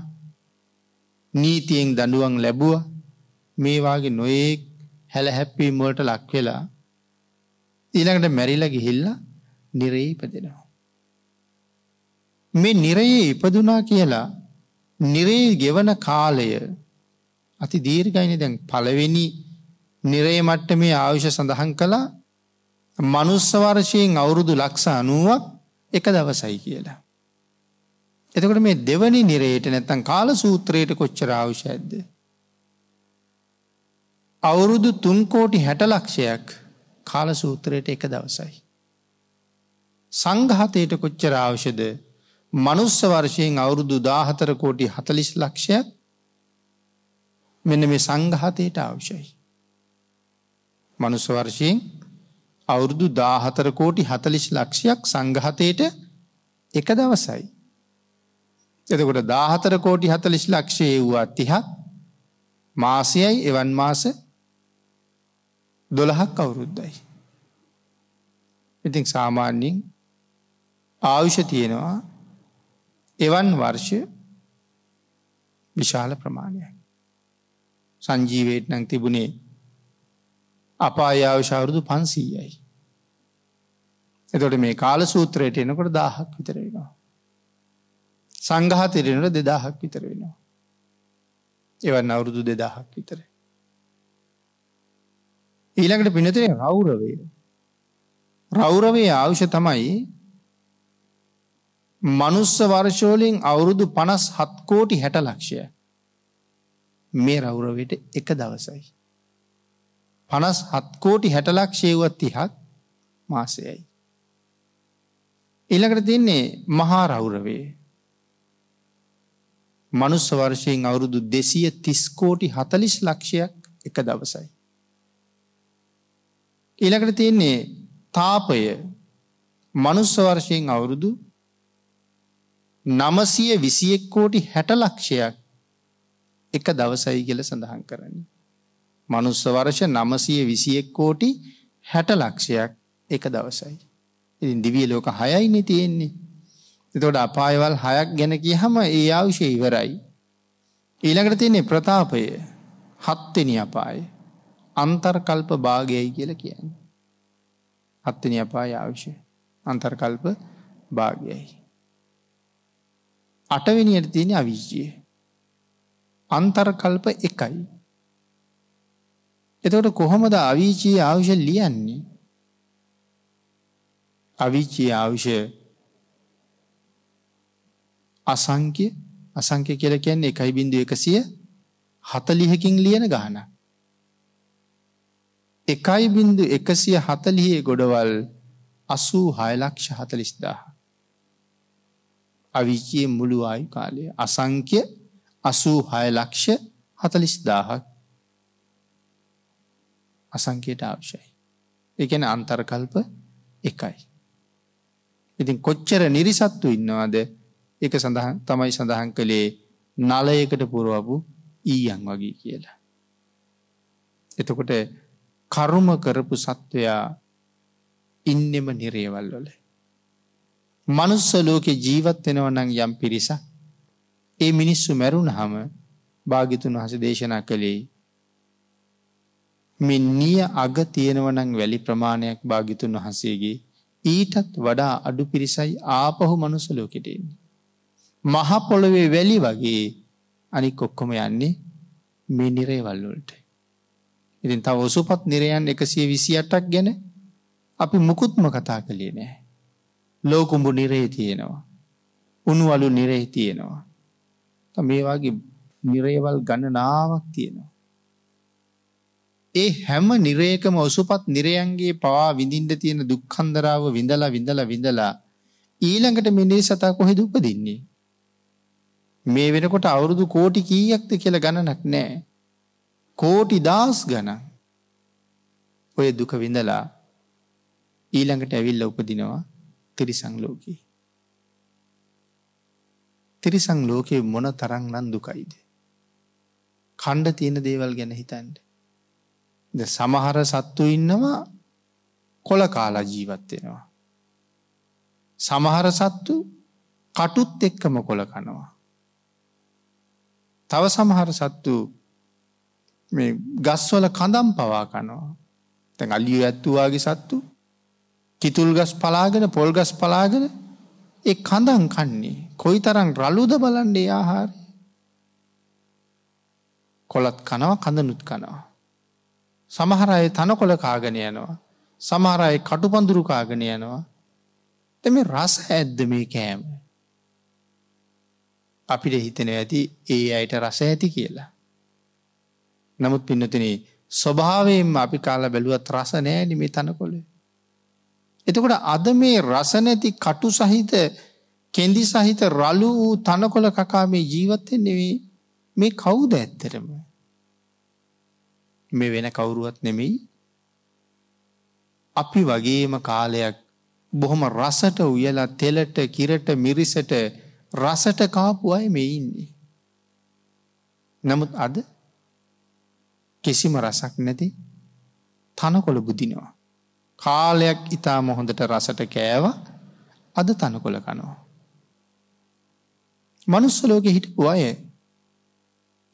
නීතියෙන් දඩුවන් ලැබුව. මේවාගේ නොයෙක් හැල හැප්පීමවලට ලක්වෙලා ඊළඟට මැරිල ගිහිල්ල නිරේ ඉපදෙනවා. මේ නිරයේ ඉපදුනා කියලා නිරේ ගෙවන කාලය අති දීර්ගයින දැන් පළවෙනි නිරේ මට්ට මේ ආවිෂ සඳහන් කළා මනුස්සවර්ශයෙන් අවුරුදු ලක්ෂ අනුවක් එක දවසයි කියලා. එතකට මේ දෙවනි නිරේට නැත්තන් කාල සූත්‍රයට කොච්චර අවශ්‍ය ඇද්ද. අවුරුදු තුන්කෝටි හැට ලක්ෂයක් කාල සූත්‍රයට එක දවසයි. සංඝහතයට කොච්චර අවෂද මනුස්ස වර්ශයෙන් අවුරුදු දාහතර කෝටි හතලිස් ලක්ෂයක් මෙන්න මේ සංඝහතයට අවශ්‍යයි. මනුස්ස වර්ශයෙන් අවුරුදු දාහතර කෝටි හතලිස් ලක්ෂයක් සංඝහතයට එක දවසයි. එතකොට දාහතර කෝටි හතලිස් ලක්ෂයේ වූ තිහක් මාසයයි එවන් මාස දොළහක් අවුරුද්දයි. ඉතින් සාමාන්‍යින් ආයුෂ තියෙනවා එවන් වර්ෂ විශාල ප්‍රමාණයක්. සංජීවයට නං තිබුණේ අපායාවශවරුදු පන්සීයයි. එතොට මේ කාල සූත්‍රයට එනකොට දාහක් විතරෙනවා. සංගහතෙරෙනට දෙදාහක් විතර වෙනවා. එවන් අවුරුදු දෙදාහක් විතරේ. ඊළඟට පිනතරේ රෞරවේ. රෞරවේ ආවුෂ තමයි මනුස්ස වර්ශෝලින් අවුරුදු පනස් හත්කෝටි හැට ලක්ෂය මේ රෞරවට එක දවසයි. පනස් හත්කෝටි හැටලක්ෂයවත් තිහක් මාසයයි. එළකට තින්නේ මහා රෞරවේ මනුස්ස වර්ශයෙන් අවුරුදු දෙසිය තිස්කෝටි හතලිස් ලක්ෂයක් එක දවසයි. ඊළකට තියෙන්නේ තාපය මනුස්ස වර්ශයෙන් අවුරුදු නමසිය විසියෙක් කෝටි හැට ලක්ෂයක් එක දවසයි කියල සඳහන් කරන්නේ. මනුස්ස වර්ෂ නමසිය විසියෙක් කෝටි හැට ලක්ෂයක් එක දවසයි. ඉතින් දිවිය ලෝක හයයින තියෙන්නේ. එතොට අපායවල් හයක් ගැන කිය හම ඒ ආවුෂය ඉවරයි. ඊළඟට තියන්නේ ප්‍රතාපය හත්වෙනි අපාය අන්තර්කල්ප භාගයයි කියල කියන්න. හත්වනි අපාය ආවිෂය අන්තර්කල්ප භාගයයි. අටවෙනියට තියෙන අවිශ්ජය. අන්තර්කල්ප එකයි. එතකොට කොහොමද අවිචී ආවිෂ ලියන්නේ. අවිචී ආවිෂය අසංක්‍ය අසංක්‍ය කියල කියන්නේ එකයි බිඳු එකසිය හතලිහකින් ලියන ගාන. එකයි බින්දු එකසිය හතලියේ ගොඩවල් අසූ හයලක්ෂ හතලිස්දාහ. අවිචයේ මුළු ආයු කාලය අසංක්‍ය අසූ හයලක්ෂ හතලිස්දාහක් අසංකයට අවශ්‍යයි. එකන අන්තර්කල්ප එකයි. ඉතින් කොච්චර නිරිසත්තු ඉන්නවාද එක සඳහන් තමයි සඳහන් කළේ නලයකට පුරුවපු ඊයන් වගේ කියලා. එතකොට කරුම කරපු සත්වයා ඉන්නෙම නිරේවල් වල. මනුස්ස ලෝකෙ ජීවත් වෙනවනං යම් පිරිස ඒ මිනිස්සු මැරුණ හම භාගිතුන් වහස දේශනා කළේ මෙ නිය අග තියෙනවනං වැලි ප්‍රමාණයක් භාගිතුන් වහසේගේ ඊටත් වඩා අඩු පිරිසයි ආපහු මනුසලෝකෙටෙන්නේ. මහපොළොවේ වැලි වගේ අනික් ඔක්කොම යන්නේ මේ නිරේවල්ලොල්ට. ඉතින් තව ඔසුපත් නිරයන් එකසිය විසියටක් ගැන අපි මුකුත්ම කතා කළේ නෑ. ලෝකුඹු නිරේ තියෙනවා. උනුවලු නිරේ තියෙනවා. මේ වගේ නිරේවල් ගණනාවක් තියෙනවා. ඒ හැම නිරේකම ඔසුපත් නිරයන්ගේ පවා විඳින්ට තියෙන දුක්කන්දරාව විඳලා විඳලා විඳලා ඊළඟට මිනිස් සතා කොහෙ දුපදින්නේ. මේ වෙනකොට අවුරුදු කෝටි කීයක්ද කියල ගණනක් නෑ. කෝටි දස් ගන ඔය දුක විඳලා ඊළඟට ඇවිල්ල උපදිනවා තිරිසං ලෝකී. තිරිසං ලෝකයේ මොන තරං නන් දුකයිද. කණ්ඩ තියෙන දේවල් ගැන හිතන්ට. ද සමහර සත්තු ඉන්නවා කොල කාලා ජීවත්වෙනවා. සමහර සත්තු කටුත් එක්කම කොල කනවා. තව සමහර සත්තු ගස්වල කඳම් පවා කනවා. තැන් අල්ලිය ඇත්තුවාගේ සත්තු කිතුල් ගස් පලාගෙන පොල්ගස් පලාගෙන එ කඳන් කන්නේ කොයි තරම් රලුද බලන්ඩේ ආහාරය කොළත් කනවා කඳනුත් කනවා. සමහරය තනකොළ කාගෙන යනවා. සමහරය කටුපඳුරු කාගෙන යනවා. එම රස ඇද්ද මේ කෑම. අපිට හිතන ඇති ඒ අයට රස ඇති කියලා. නමුත් පින්නතින ස්වභාවයෙන් අපි කාල බැලුවත් රස නෑනි මේ තනකොළේ. එතකොට අද මේ රසනැති කටු සහිත කෙන්දි සහිත රලු වූ තනකොළ කකා මේ ජීවත්තෙන් නෙවේ මේ කවුද ඇත්තරම. මේ වෙන කවුරුවත් නෙමෙයි අපි වගේම කාලයක් බොහොම රසට උයලා තෙලට කිරට මිරිසට රසට කාපු අය මේ ඉන්නේ. නමුත් අද කිසිම රසක් නැති තනකොළ බුදිනවා. කාලයක් ඉතාම හොඳට රසට කෑව අද තනකොළ කනවා. මනුස්සලෝක හිටපු අය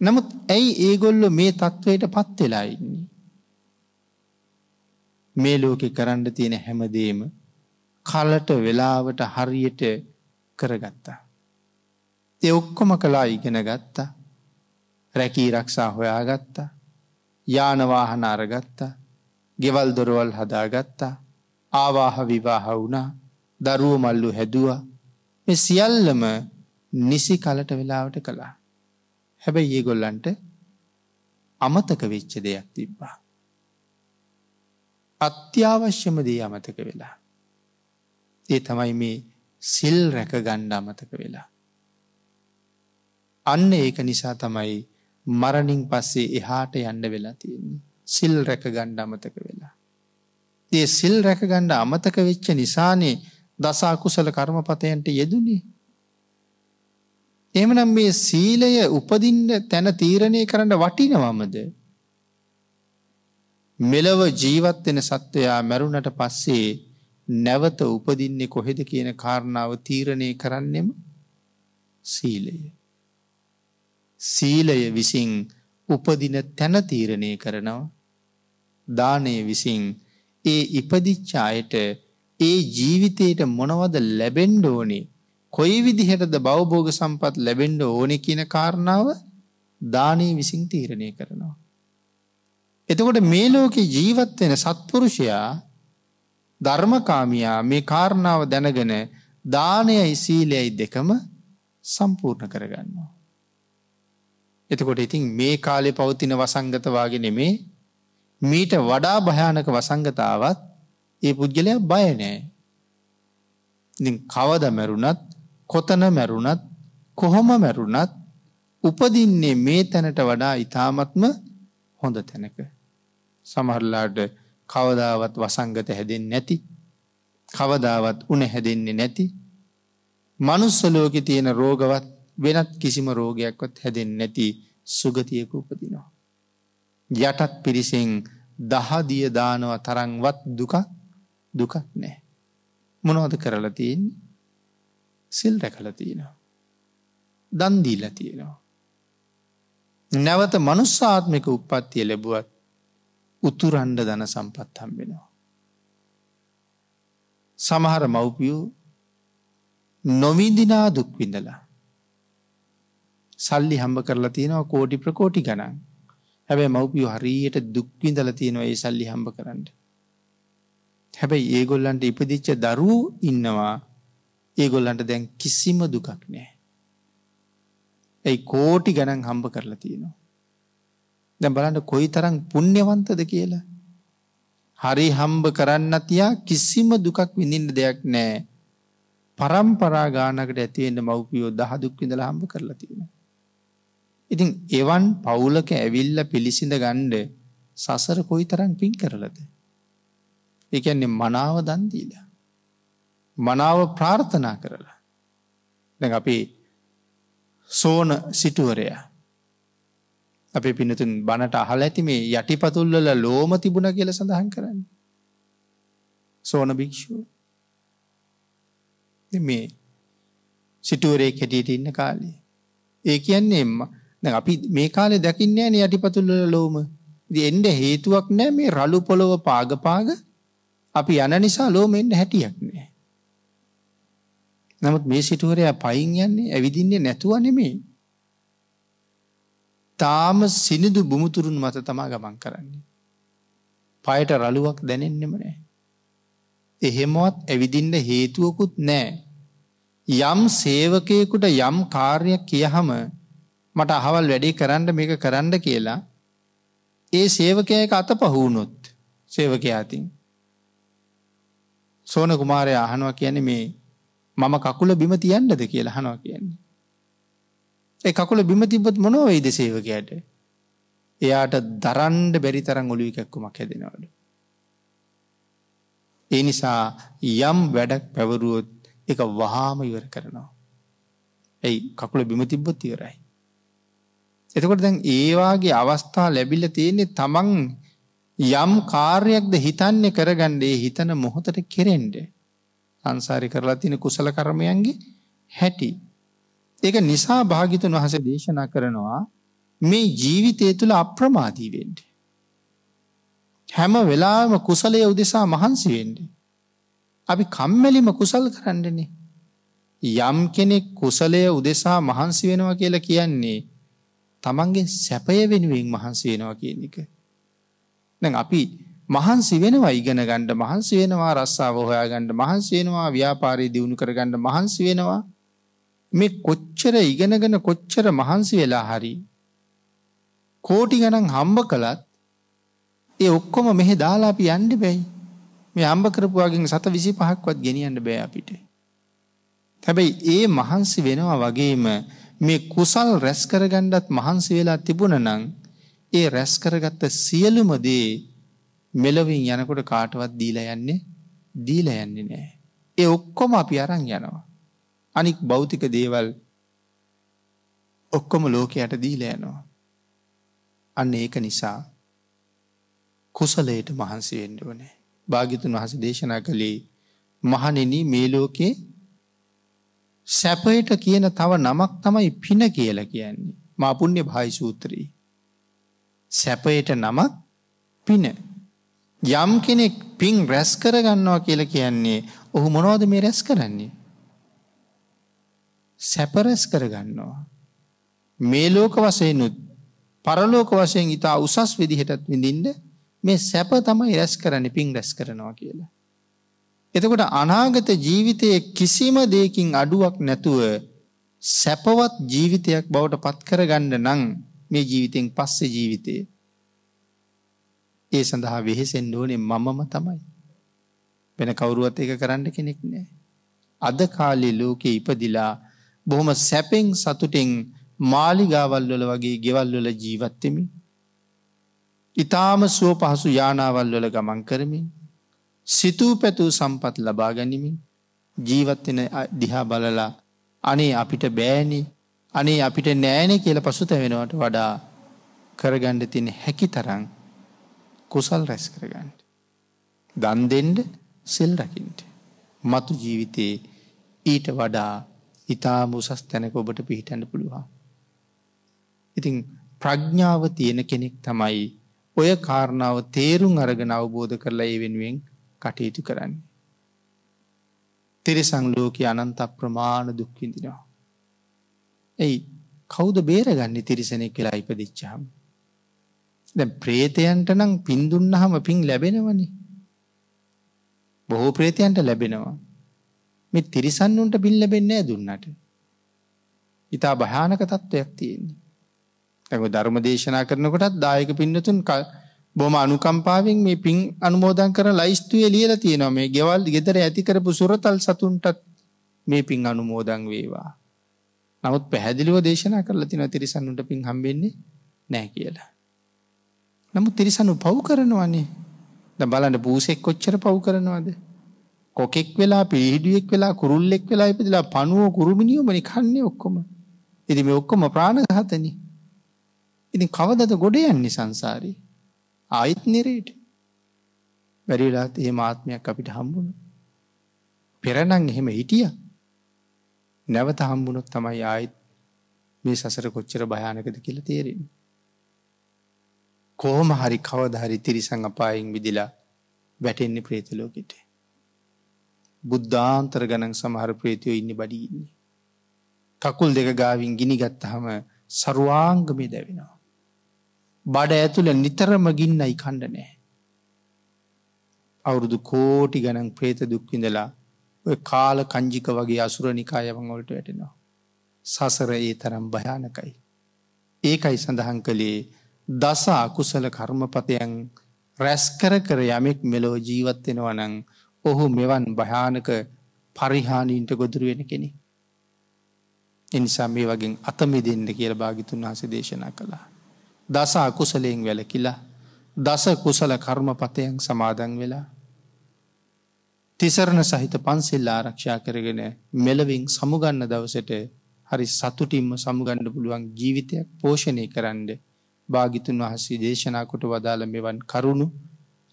නමුත් ඇයි ඒගොල්ලො මේ තත්ත්වයට පත් වෙලා ඉන්නේ. මේ ලෝකෙ කරන්න තියෙන හැමදේම කලට වෙලාවට හරියට කරගත්තා. ඒ ඔක්කොම කලා ඉගෙන ගත්තා රැකී රක්ෂා හොයාගත්තා යානවාහන අරගත්තා ගෙවල් දොරවල් හදාගත්තා ආවාහ විවාහ වුණා දරුව මල්ලු හැදවා මේ සියල්ලම නිසි කලට වෙලාවට කළා. හැබැයි ඒ ගොල්ලන්ට අමතක වෙච්ච දෙයක් තිබ්බා. අත්‍යවශ්‍යම දේ අමතක වෙලා. ඒ තමයි මේ සිල් රැක ගණ්ඩ අමතක වෙලා. අන්න ඒක නිසා තමයි මරණින් පස්සේ එහාට යන්න වෙලා තියෙන්නේ. සිල් රැක ගණ්ඩ අමතක වෙලා. ඒ සිල් රැක ගණ්ඩ අමතක වෙච්ච නිසානේ දසාකුසල කර්මපතයන්ට යෙදුනේ එමනම් මේ සීලය උපදින්න තැන තීරණය කරන්න වටිනවමද. මෙලව ජීවත්වෙන සත්වයා මැරුණට පස්සේ නැවත උපදින්නේ කොහෙද කියන කාරණාව තීරණය කරන්නෙම සීලය. සීලය විසින් උපදින තැන තීරණය කරනවා දානය විසින් ඒ ඉපදිච්චායට ඒ ජීවිතයට මොනවද ලැබෙන්ඩෝනේ කොයි විදිහටද බවබෝග සම්පත් ලැබෙන්ඩ ඕනෙ කියන කාරණාව දානී විසින් තීරණය කරනවා. එතකොට මේ ලෝකෙ ජීවත්වෙන සත්පුරුෂයා ධර්මකාමයා මේ කාරණාව දැනගෙන දානයයි සීලයයි දෙකම සම්පූර්ණ කරගන්නවා. එතකොට ඉතින් මේ කාලෙ පවතින වසංගතවාගෙන නෙමේ මීට වඩා භයානක වසංගතාවත් ඒ පුද්ගලයක් බයනෑ. කවද මැරුණත් කොතන මැරුණත් කොහොම මැරුණත් උපදින්නේ මේ තැනට වඩා ඉතාමත්ම හොඳ තැනක. සමහරලාට කවදාවත් වසංගත හැදෙන් නැති කවදාවත් උන හැදෙන්නේ නැති මනුස්සලෝක තියෙන රෝගවත් වෙනත් කිසිම රෝගයක්වත් හැදෙන් නැති සුගතියක උපදිනවා. යටත් පිරිසෙන් දහදිය දානව තරංවත් දුකක් දුකක් නෑ. මොනවද කරලා තියන්නේ සිල් රැකල තියෙනවා. දන්දීල තියෙනවා. නැවත මනුස්සාත්මික උපත්තිය ලැබුවත් උතුරන්ඩ දන සම්පත් හම්බෙනවා. සමහර මව්පියෝ නොවිඳිනා දුක්විඳලා. සල්ලි හම්බ කරලා තියෙනවා කෝටි ප්‍රකෝටි ගණන් හැබැයි මව්පියෝ හරියට දුක්විඳල තියෙනවා ඒ සල්ලි හම්බ කරන්න. හැබැයි ඒගොල්ලන්ට ඉපදිච්ච දරූ ඉන්නවා ඒගොල්ලන්ට දැන් කිසිම දුකක් නෑ. ඇයි කෝටි ගණන් හම්බ කරලා තියෙනවා. දැ බලන්න කොයි තරම් පුුණ්්‍යවන්තද කියලා. හරි හම්බ කරන්න තියා කිසිම දුකක් විඳින්න දෙයක් නෑ. පරම්පරා ගානකට ඇතිවෙන්න මව්පියෝ දහ දුක්විඳල හම්බ කරලා තියෙනවා. ඉතින් එවන් පවුලක ඇවිල්ල පිළිසිඳ ගණ්ඩ සසර කොයි තරන් පින් කරලද. එකන්නේ මනාව දන්දීල. මනාව ප්‍රාර්ථනා කරලා. දැ අපි සෝන සිටුවරයා. අපේ පිනතුන් බණට අහල ඇති මේ යටිපතුල්ලල ලෝම තිබුණ කියල සඳහන් කරන්න. සෝන භික්ෂූ මේ සිටුවරේ කැටියට ඉන්න කාලේ. ඒ කියන්නේ එම්ම අපි මේ කාලේ දකින්න ෑන යටිපතුල්ල ලෝම එන්ඩ හේතුවක් නෑ මේ රලු පොළොව පාගපාග අපි යන නිසා ලෝම එන්න හැටියක් නෑ. නමුත් මේ සිටුවරයා පයින් යන්නේ ඇවිදින්නේ නැතුව නෙමේ. තාම සිනිදු බුමුතුරුන් මත තමා ගමන් කරන්නේ. පයට රළුවක් දැනෙන්නෙම නෑ. එහෙමවත් ඇවිදින්න හේතුවකුත් නෑ. යම් සේවකයකුට යම් කාර්යක් කියහම මට අහවල් වැඩේ කරන්න මේක කරන්න කියලා ඒ සේවකයක අත පහුුණොත් සේවකයාතින් සෝන කුමාරය අහනවා කියන්නේ මේ මම කකුල බිම තියන්නද කියලා හනවා කියන්නේ. ඒ කකුල බිම තිබොත් මොනොවෙයිද සේවකයට එයාට දරන්ඩ බැරි තරන් ඔලුව එකක්කුමක් හැදෙනවලු. ඒ නිසා යම් වැඩක් පැවරුවොත් එක වහාම ඉවර කරනවා. ඇයි කකුල බිම තිබ්බොත් ඉවරයි. එතකොට දැන් ඒවාගේ අවස්ථා ලැබිල තියෙන්නේ තමන් යම් කාර්යයක්ද හිතන්නේ කරගණ්ඩේ හිතන මොහොතට කෙරෙන්ඩ සංසාරි කරලා තින කුසල කරමයන්ගේ හැටි. ඒක නිසා භාගිතන් වහස දේශනා කරනවා මේ ජීවිතය තුළ අප්‍රමාදීවෙන්ඩ. හැම වෙලාම කුසලය උදෙසා මහන්සිවෙන්ඩ. අපි කම්මැලිම කුසල් කරන්නනේ. යම් කෙනෙක් කුසලය උදෙසා මහන්සි වෙනවා කියලා කියන්නේ තමන්ගේ සැපය වෙනුවෙන් මහන්සි වෙනවා කියන එක. දැන් අපි මහන්සි වෙනවා ඉගෙන ගණ්ඩ මහන්සි වෙනවා රස්සාාව හොයා ගණ්ඩ මහන්සි වෙනවා ව්‍යාපාරය දියුණු කරගණ්ඩ මහන්සි වෙනවා මේ කොච්චර ඉගෙනගෙන කොච්චර මහන්සි වෙලා හරි කෝටි ගණන් හම්බ කළත් ඒ ඔක්කොම මෙහෙ දාලා අපි යන්ඩ බැයි මේ අම්භ කරපුවාගෙන් සත විසි පහක්වත් ගෙනියන්න බෑ අපිට. හැබැයි ඒ මහන්සි වෙනවා වගේම මේ කුසල් රැස් කරගණ්ඩත් මහන්සි වෙලා තිබුණ නං ඒ රැස් කරගත්ත සියලුම දේ මෙලොවින් යනකොට කාටවත් දීල යන්නේ දීල යන්නේ නෑ. ඒ ඔක්කොම අපි අරං යනවා. අනික් භෞතික දේවල් ඔක්කොම ලෝකයට දීල යනවා. අන්න ඒක නිසා කුසලයට මහන්සි වෙන්ඩ ඕනේ. භාගිතුන් වහස දේශනා කළේ මහනෙන මේ ලෝකේ සැපයට කියන තව නමක් තමයි පින කියල කියන්නේ මාපුුණ්‍ය භායි සූත්‍රී. සැපයට නමක් පින. යම් කෙනෙක් පින් රැස් කරගන්නවා කියල කියන්නේ ඔහු මොනෝද මේ රැස් කරන්නේ. සැපරැස් කරගන්නවා. මේ ලෝක වසයනුත් පරලෝක වශයෙන් ඉතා උසස් විදිහටත් විඳින්ට මේ සැප තමයි රැස් කරන්න පින් රැස් කරනවා කියලා. එතකොට අනාගත ජීවිතයේ කිසිම දෙකින් අඩුවක් නැතුව සැපවත් ජීවිතයක් බවට පත් කරගන්න නං මේ ජීවිතෙන් පස්සේ ජීවිතය. ඒ සඳහා වෙහෙසෙන් ඕනේ මමම තමයි. වෙන කවුරුවත් එක කරන්න කෙනෙක් නෑ. අද කාලෙ ලෝකෙ ඉපදිලා බොහොම සැපෙන් සතුටෙන් මාලිගාවල්වල වගේ ගෙවල්වල ජීවත්තෙමි. ඉතාම සුව පහසු යානාවල් වල ගමන් කරමින් සිතූ පැතුූ සම්පත් ලබා ගැනීමින් ජීවත්වෙන දිහා බලලා අනේ අපිට බෑනි අනේ අපිට නෑනෙ කියල පසුත වෙනවට වඩා කරගණ්ඩ තින හැකි තරං කුසල් රැස් කරගන්නට. දන්දෙන්ඩ සෙල් රකින්ට. මතු ජීවිතයේ ඊට වඩා ඉතාම උසස් තැනක ඔබට පිහිටන්න පුළුවන්. ඉතිං ප්‍රඥ්ඥාව තියෙන කෙනෙක් තමයි ඔය කාරණාව තේරුම් අරගෙන අවබෝධ කරලා ඒ වෙනුවෙන් කටයුතු කරන්නේ. තිරිසං ලෝක අනන්ත ප්‍රමාණ දුක්විඳිනවා. ඇයි කෞද බේරගන්න තිරිසනෙක් කියලා ඉපදිච්චාම. දැ ප්‍රේතයන්ට නම් පින්දුන්නහම පින් ලැබෙනවනි. බොහෝ ප්‍රේතයන්ට ලැබෙනවා. මෙ තිරිසන්නුන්ට පින් ලැබෙන්නේ දුන්නට. ඉතා භයානක තත්ත්වයක් තියෙන්නේ. ඇක ධර්ම දේශනා කරනකොටත් දායක පින්නතුන් බොම අනුකම්පාවෙන් මේ පින් අනුමෝදන් කර ලයිස්තුවේ ලියල තියෙනවා මේ ගෙවල් ගෙදර ඇතිකරපු සුරතල් සතුන්ටත් මේ පින් අනුමෝදං වේවා. නමුත් පැහැදිලිව දේශනා කරලා තින තිරිසන්නුට පින් හම්බෙන්නේ නෑ කියලා. නමුත් තිරිසනු පව් කරනවන්නේ ද බලන්න පූසෙක් කොච්චර පව් කරනවද. කොකෙක් වෙලා පිහිඩුවෙක් වෙලා කුරුල්ලෙක් වෙලා ඉපදිලා පනුව කුරුමිනිියෝමනි කන්නේ ඔක්කොම. ඉදි මේ ඔක්කොම ප්‍රාණඝාතන. ඉතින් කවදද ගොඩ යන්නේ සංසාරී. ආයිත් නිරේට වැරිලාත් ඒ මාත්මයක් අපිට හම්බුණු. පෙරනං එහෙම හිටිය නැවත හම්බුණොත් තමයි ආයිත් මේ සසර කොච්චර භයානකද කියල තේරෙන. කෝම හරි කවදහරි තිරිසං අපායෙන් විදිලා වැටෙන්නේ ප්‍රේතලෝකෙට. බුද්ධාන්තර ගණන් සමහර ප්‍රේතියෝ ඉන්න බඩිඉන්නේ. කකුල් දෙක ගාවින් ගිනි ගත්තහම සරුවාංගමේ දැවෙනවා. බඩ ඇතුළ නිතරම ගින්නයි කණ්ඩනෑ. අවුරුදු කෝටි ගණන් ප්‍රේත දුක්විඳලා ඔය කාල කංජික වගේ අසුරනිකායවංවලට වැටෙනවා. සසර ඒ තරම් භයානකයි. ඒකයි සඳහන් කළේ දස අකුසල කර්මපතයන් රැස්කර කර යමෙක් මෙලෝ ජීවත්වෙනවනං ඔහු මෙවන් භයානක පරිහානීන්ට ගොදුරු වෙන කෙනෙ. එනිසා මේ වගේ අතමි දෙන්න කියල භාගිතුන් වහස දේශනා කළා. දස අකුසලයෙන් වැලකිලා දස කුසල කර්මපතයන් සමාදන් වෙලා තිසරණ සහිත පන්සෙල් ආරක්ෂා කරගෙන මෙලවින් සමුගන්න දවසට හරි සතුටින්ම සමුගණ්ඩ පුළුවන් ජීවිතයක් පෝෂණය කරන්න භාගිතුන් වහසේ දේශනාකොට වදාළ මෙවන් කරුණු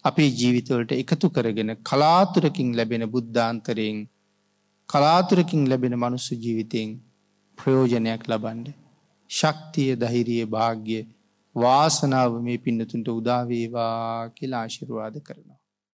අපේ ජීවිතවලට එකතු කරගෙන කලාතුරකින් ලැබෙන බුද්ධාන්තරයෙන් කලාතුරකින් ලැබෙන මනුස්ස ජීවිතයෙන් ප්‍රයෝජනයක් ලබන්ඩ ශක්තිය දහිරිය භාග්‍ය වාසනාව මේ පින්නතුන්ට උදාවේවා කියලා ආශිරවාද කරනවා.